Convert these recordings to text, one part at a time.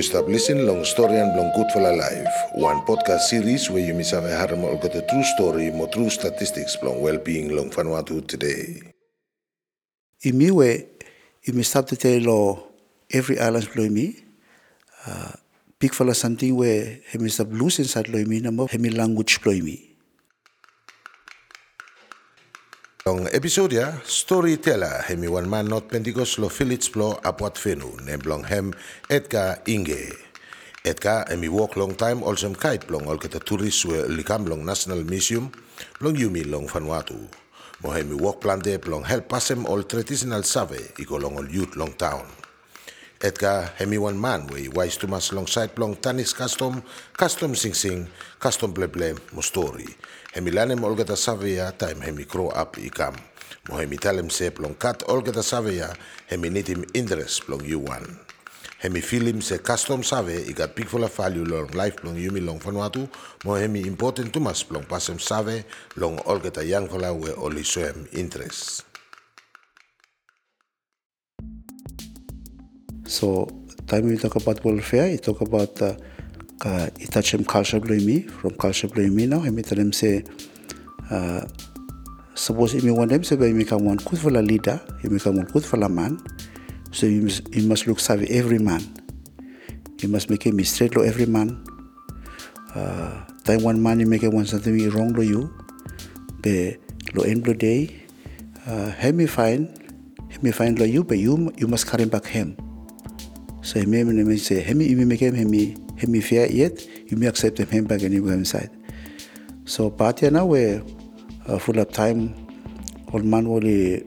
You stop listening long story and long good for life. One podcast series where you miss have a or got a true story, more true statistics long well-being long Vanuatu today. Imiwe, imi stop to tell lo every island below me. Uh, big fella something where hemi stop loose inside lo me namo hemi language below me. Long episode ya, storyteller hemi one man not Pentecost lo Philips plo apwat fenu, nem long hem Edgar Inge. Edgar hemi walk long time also kite plong ol tourist we likam long National Museum, long yumi long Vanuatu. Mo hemi walk plante plong help pasem all traditional save iko long ol youth long town. Edgar hemi one man we wise to mas long side plong tanis custom, custom sing sing, custom ple ple mo. Hemi lanem olgata savea time hemi grow up ikam. Mo hemi talem se plong kat olgata savea hemi nitim interest plong you one. Hemi film se custom save full of value long life plong yumi long Vanuatu mo hemi important tumas plong pasem save long olgata yang fala we oli soem interest. So time we talk about welfare, you talk about uh, uh, itachem culture me, from culture me now, hemi tell them say, uh, suppose imi one them say, but imi come one good for leader, imi come one good for man, so you must, you must look serve every man. You must make him straight lo every man. Uh, time one man you make one something wrong lo you, be lo end lo day, uh, hemi fine, hemi fine lo you, but you you must carry back him. So hemi hemi say hemi imi make him hemi hemi fair yet, you may accept him back and you go inside. So party now we uh, full of time, old man only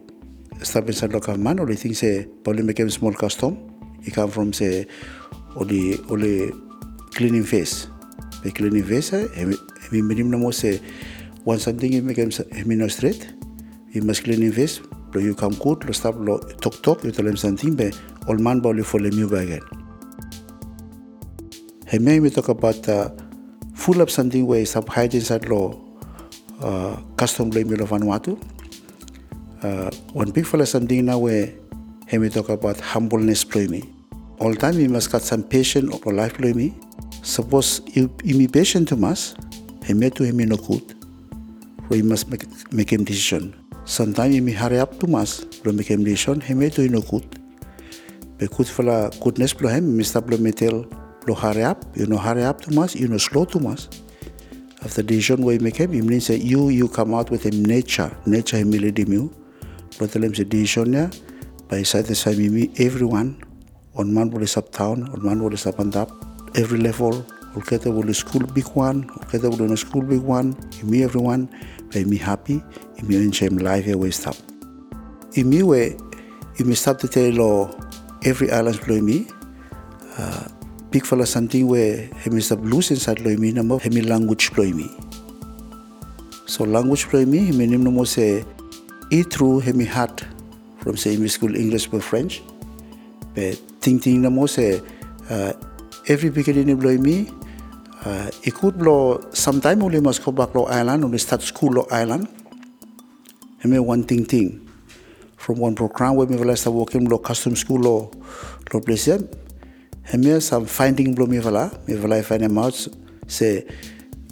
step inside local man only think say probably make him small custom. He come from say only only cleaning face. The cleaning face, hemi hemi one something you make him hemi no straight. You must clean his face. Lo you come good, lo stop lo talk talk, you tell him something, but old man probably follow you back again. Hey, may we talk about uh, full of something where sub hygiene side law uh, custom blame of Vanuatu. Uh, one big fella something now where hey, we talk about humbleness play me. All time you must got some patience or life play me. Suppose you, you be patient to us, he may to him no good. You must make, make him decision. Sometimes you may hurry up to us, lo make him decision, he may do no good. But good fella goodness play him, Mr. Blometel, lo hurry up, you know hurry up to us, you know slow to us. After decision we make him, it means that you you come out with him nature, nature him lead him you. Lo tell him the decision ya, by side the same me everyone, on man will sub town, on man will sub and up, every level, will school big one, no school big one, me everyone, by me happy, me enjoy life we stop. Me way, me stop to tell lo every island below me, uh, big fella something where hemi stop loose inside lo me namo hemi language below me. So language below me, hemi nim namo say e through hemi heart from say hemi school English or French. But ting namo say uh, every beginning below me, uh, could blow sometime must go back lo island, only start school lo island. Hemi one thing thing. From one program where me vala start working lo custom school lo lo place them. Hemi some finding blow me vala, me vala find them out say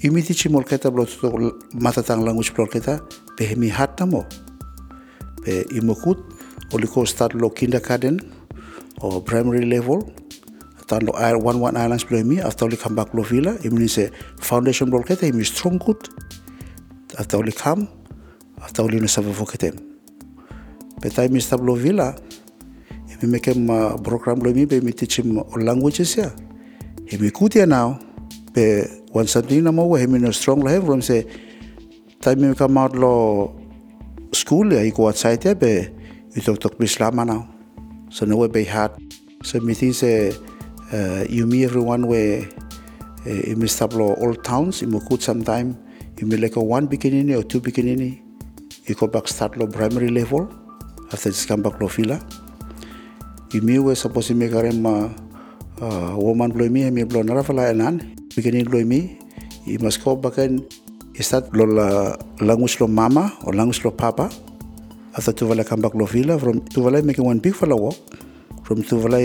imi teach mo keta blo to matatang language blo keta pe hemi hat namo. Pe imokut only ko start lo kindergarten or primary level tan lo air one one islands below me after only come back lo villa it means a foundation blo keta imi strong good. After only come after only no save for ketem but time is tablo villa imi make him uh, program lo me be me teach him all languages ya imi kutia now. Be one something na mo we him no strong lo have from say time imi come out lo school ya i go outside ya be you talk talk Islam now. So no way be hard so me think say uh, you me everyone where uh, imi stablo all towns You imi kut sometime imi like a one beginning or two beginning. You go back start lo primary level. After this come back lo fila imi we suppose imi karem uh, uh, woman lo imi imi blo nara fala enan beginning lo imi you must go back and start lo la language lo mama or language lo papa. After tu vala come back lo villa from tu vala make one big fella walk. From tu vala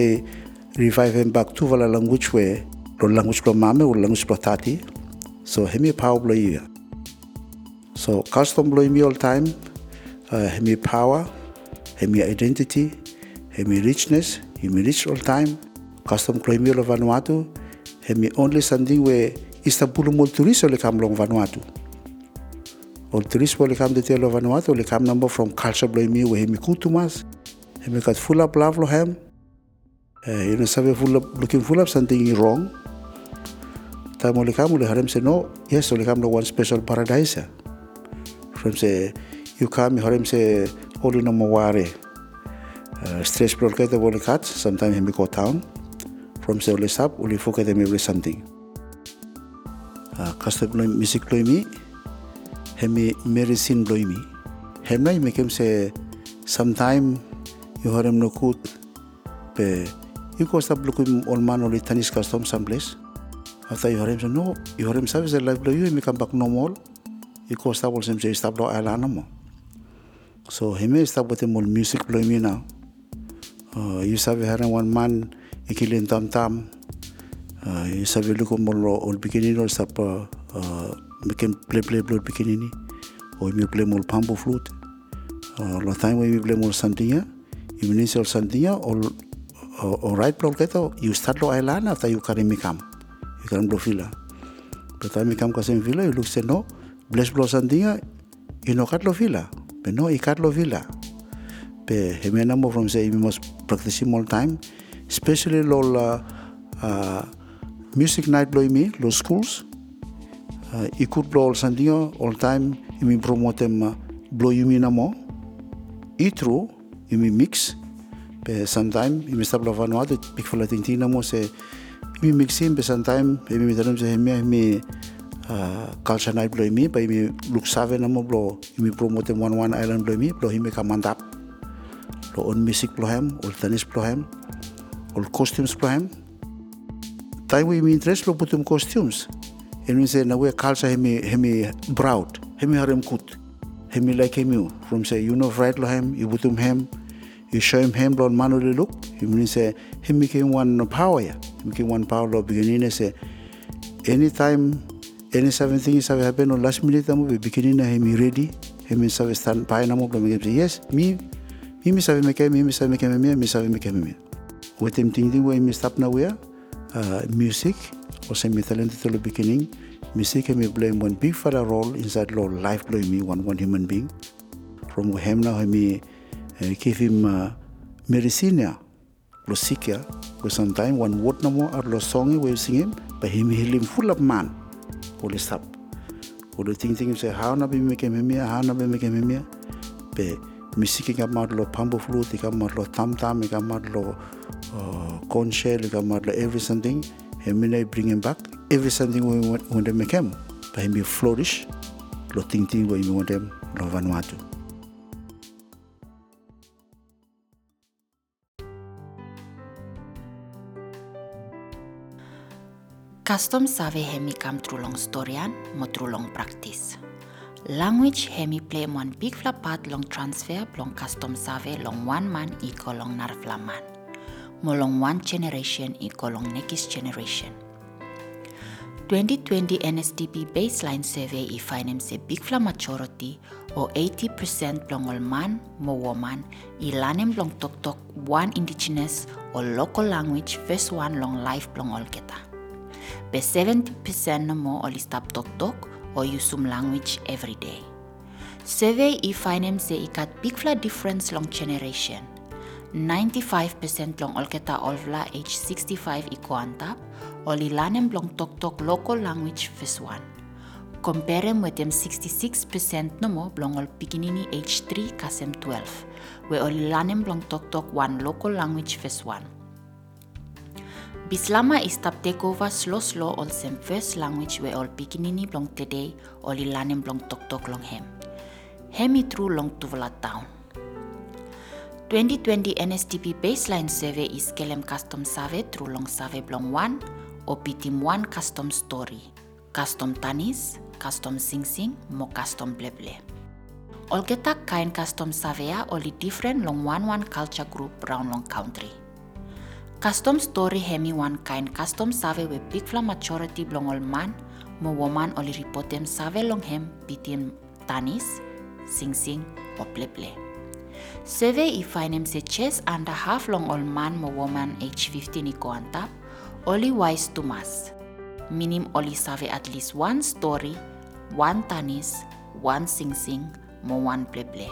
revive to vala language we lo language lo mame o language lo tati. So hemi power lo ia so custom lo me all time. Uh, hemi power hemi identity hemi richness hemi rich all time. Custom lo me lo Vanuatu. Hemi only something we Istanbul mo turis le kam Vanuatu. O turis le kam de Vanuatu le number from culture lo me we hemi kutumas hemi kat full up love lo hem uh, you know sabe full up looking full up something wrong. Ta mo le kam le harem se no yes le kam lo one special paradise from se you come harem se oli no mo ware uh, stress pro ke te bole kat sometimes hemi go town from se ole sap ole foke te me something. Uh, custom lo music lo mi hemi medicine lo mi hem nai me kem se sometime you harem no kut pe you go stop looking all man only tanis custom someplace after you harem say no you harem service the life you me come back normal you go stop also say stop lo ala no mo so him stop with more music blow me now uh, you sabi harem one man ikilin tam tam. Uh, you sabi look more all beginning or stop uh, uh, play play blow beginning or me play more pambo flute. Uh, lo time when we play more something ya you need something or o right block keto you start lo island after you carry me come you can blow fila but time me come kasi fila you look say no bless blow sandinga you know kat lo fila but no i kat lo fila pe hemena mo from say we must practice all time especially lo uh, uh, music night blow me lo schools uh, ikut blow sandinga all time imi promote them uh, blow you me na mo i true imi mix pe sometime imi stap la Vanuatu pik fala tintina mo se imi mixim pe sometime imi mitanam se hemi imi culture night blo imi pa imi luk save na mo blo imi promote one one island blo imi blo imi ka mandap. Lo on music blo hem ol tanis blo hem ol costumes blo hem. Time we interest lo putum costumes. Emi se na we culture hemi hemi proud hemi harem kut hemi like hemi from say you know right lo hem you putum hem you show him him blon manu le look mean say uh, him became one power ya him became one power lo beginning uh, say anytime any seven things have happened on last minute uh, be beginning him ready. Him sabe stand by namo lo me yes me me me sabe me ke me me sabe me ke me me sabe me ke me. With him ting ting we me stop na we uh, music was a talented to the beginning. Music me blame one big a role inside lo life blow me one one human being. From him now me give him uh, medicine lo sikia ko sometime one word na mo ar lo song we sing him but him heal him full of man le stop ko le ting ting say how na be me ke me how na be me ke me me? Pe misiki ka mar lo pambo flute ka mar lo tam tam ka mar lo corn shell ka mar lo every something. Him may bring him back every something we want, want to make him. But him be flourish lo ting ting we want them lo Vanuatu Custom save hemi come through long storyan, mo through long practice. Language hemi play one big flap part long transfer long custom save long one man equal long narfla man. Mo long one generation equal long next generation. 2020 NSDP baseline survey i find him say big fla majority or 80% long all man mo woman i lanem long tok tok one indigenous or local language first one long life long all kita. Be 70% no more only stop talk talk or use some language every day. Survey i say i got big fla difference long generation. 95% long olketa olvla age 65 i kuantap, oli lanem long tok tok local language first one. Compare with them 66% no mo blong ol pikinini age 3 kasem 12, where oli lanem blong tok tok one local language first one. Bislama is tap take over slow slow all sem first language where all pikinini blong today oli lanem blong tok tok long hem. Hemi true long tuvala town. 2020 NSTP baseline survey is kelem custom save through long save blong 1 o pitim 1 custom story. Custom tanis, custom sing sing, mo custom bleble. All geta kain custom savea only different long one one culture group round long country. Custom story hemi one kind custom save we big fla majority blong ol man mo woman oli reportem save long hem bitin tanis, sing sing o ple ple. Survey i finem se chest under half long ol man mo woman age 15 iko antap, oli wise to mas. Minim oli save at least one story, one tanis, one sing sing, mo one ple ple.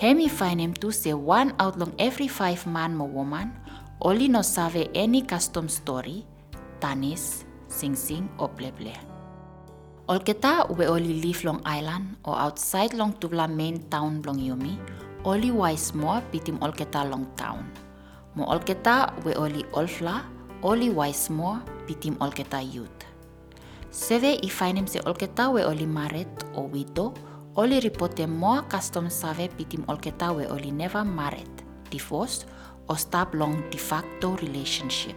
Hemi finem tu se one out long every five man mo woman, oli no save any custom story, tanis, sing sing o ple ple. Olketa we oli live long island or outside long tuvla main town long Yumi, oli wise more pitim olketa long town. Mo olketa we oli olfla, oli wise more pitim olketa youth. Seve i finem se olketa we oli maret o widow, oli ripote more custom save pitim olketa we oli never married, divorced or stop long de facto relationship.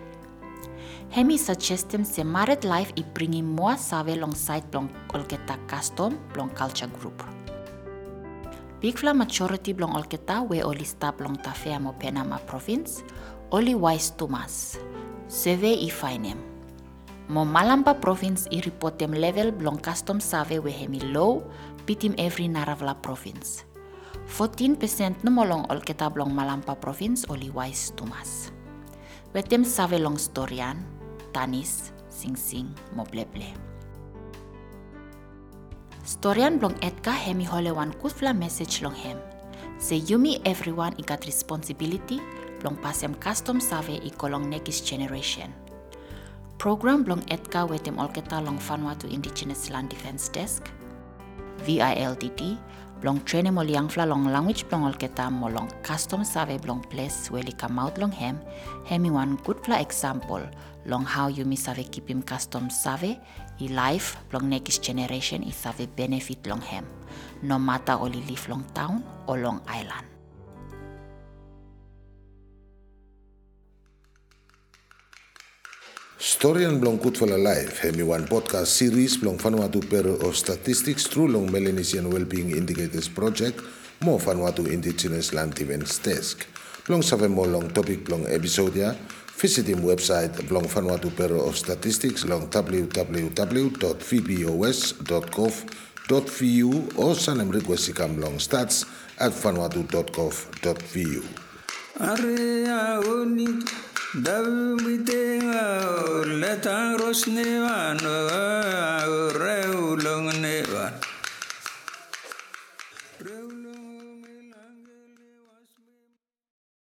Hemi suggestem se married life i bringi more save alongside blong olketa custom blong culture group. Big fla majority blong olketa we oli stop long tafea mo Penama province, oli wise Thomas. Seve i finem. Mo Malampa province i reportem level blong custom save we hemi low, pitim every Naravla province. 14% no molong olketa blong Malampa province oli wise Thomas. Wetem save long storian, tanis, sing sing, mo ble ble. Storian blong etka hemi hole wan kutfla message long hem. Se yumi everyone i got responsibility blong pasem custom save i kolong next generation. Program blong etka wetem olketa long Vanuatu Indigenous Land Defense Desk, VILDD, blong trene mo liang fla long language blong olketa mo long custom save blong place weli come out long hem, hemi wan good fla example. Long how you mi save keep him custom save i life blong next generation i save benefit long hem, no matter oli live long town or long island. Storian blong Kutfala Live hemi one podcast series blong Vanuatu Bureau of Statistics through long Melanesian Wellbeing Indicators Project mo Vanuatu Indigenous Land Defense Desk. Blong save mo long topic blong episode ya, visit him website blong Vanuatu Bureau of Statistics long www.vbos.gov.vu o sanem request ikam long stats at vanuatu.gov.vu. oni Davite letang ros nevan reu long nevan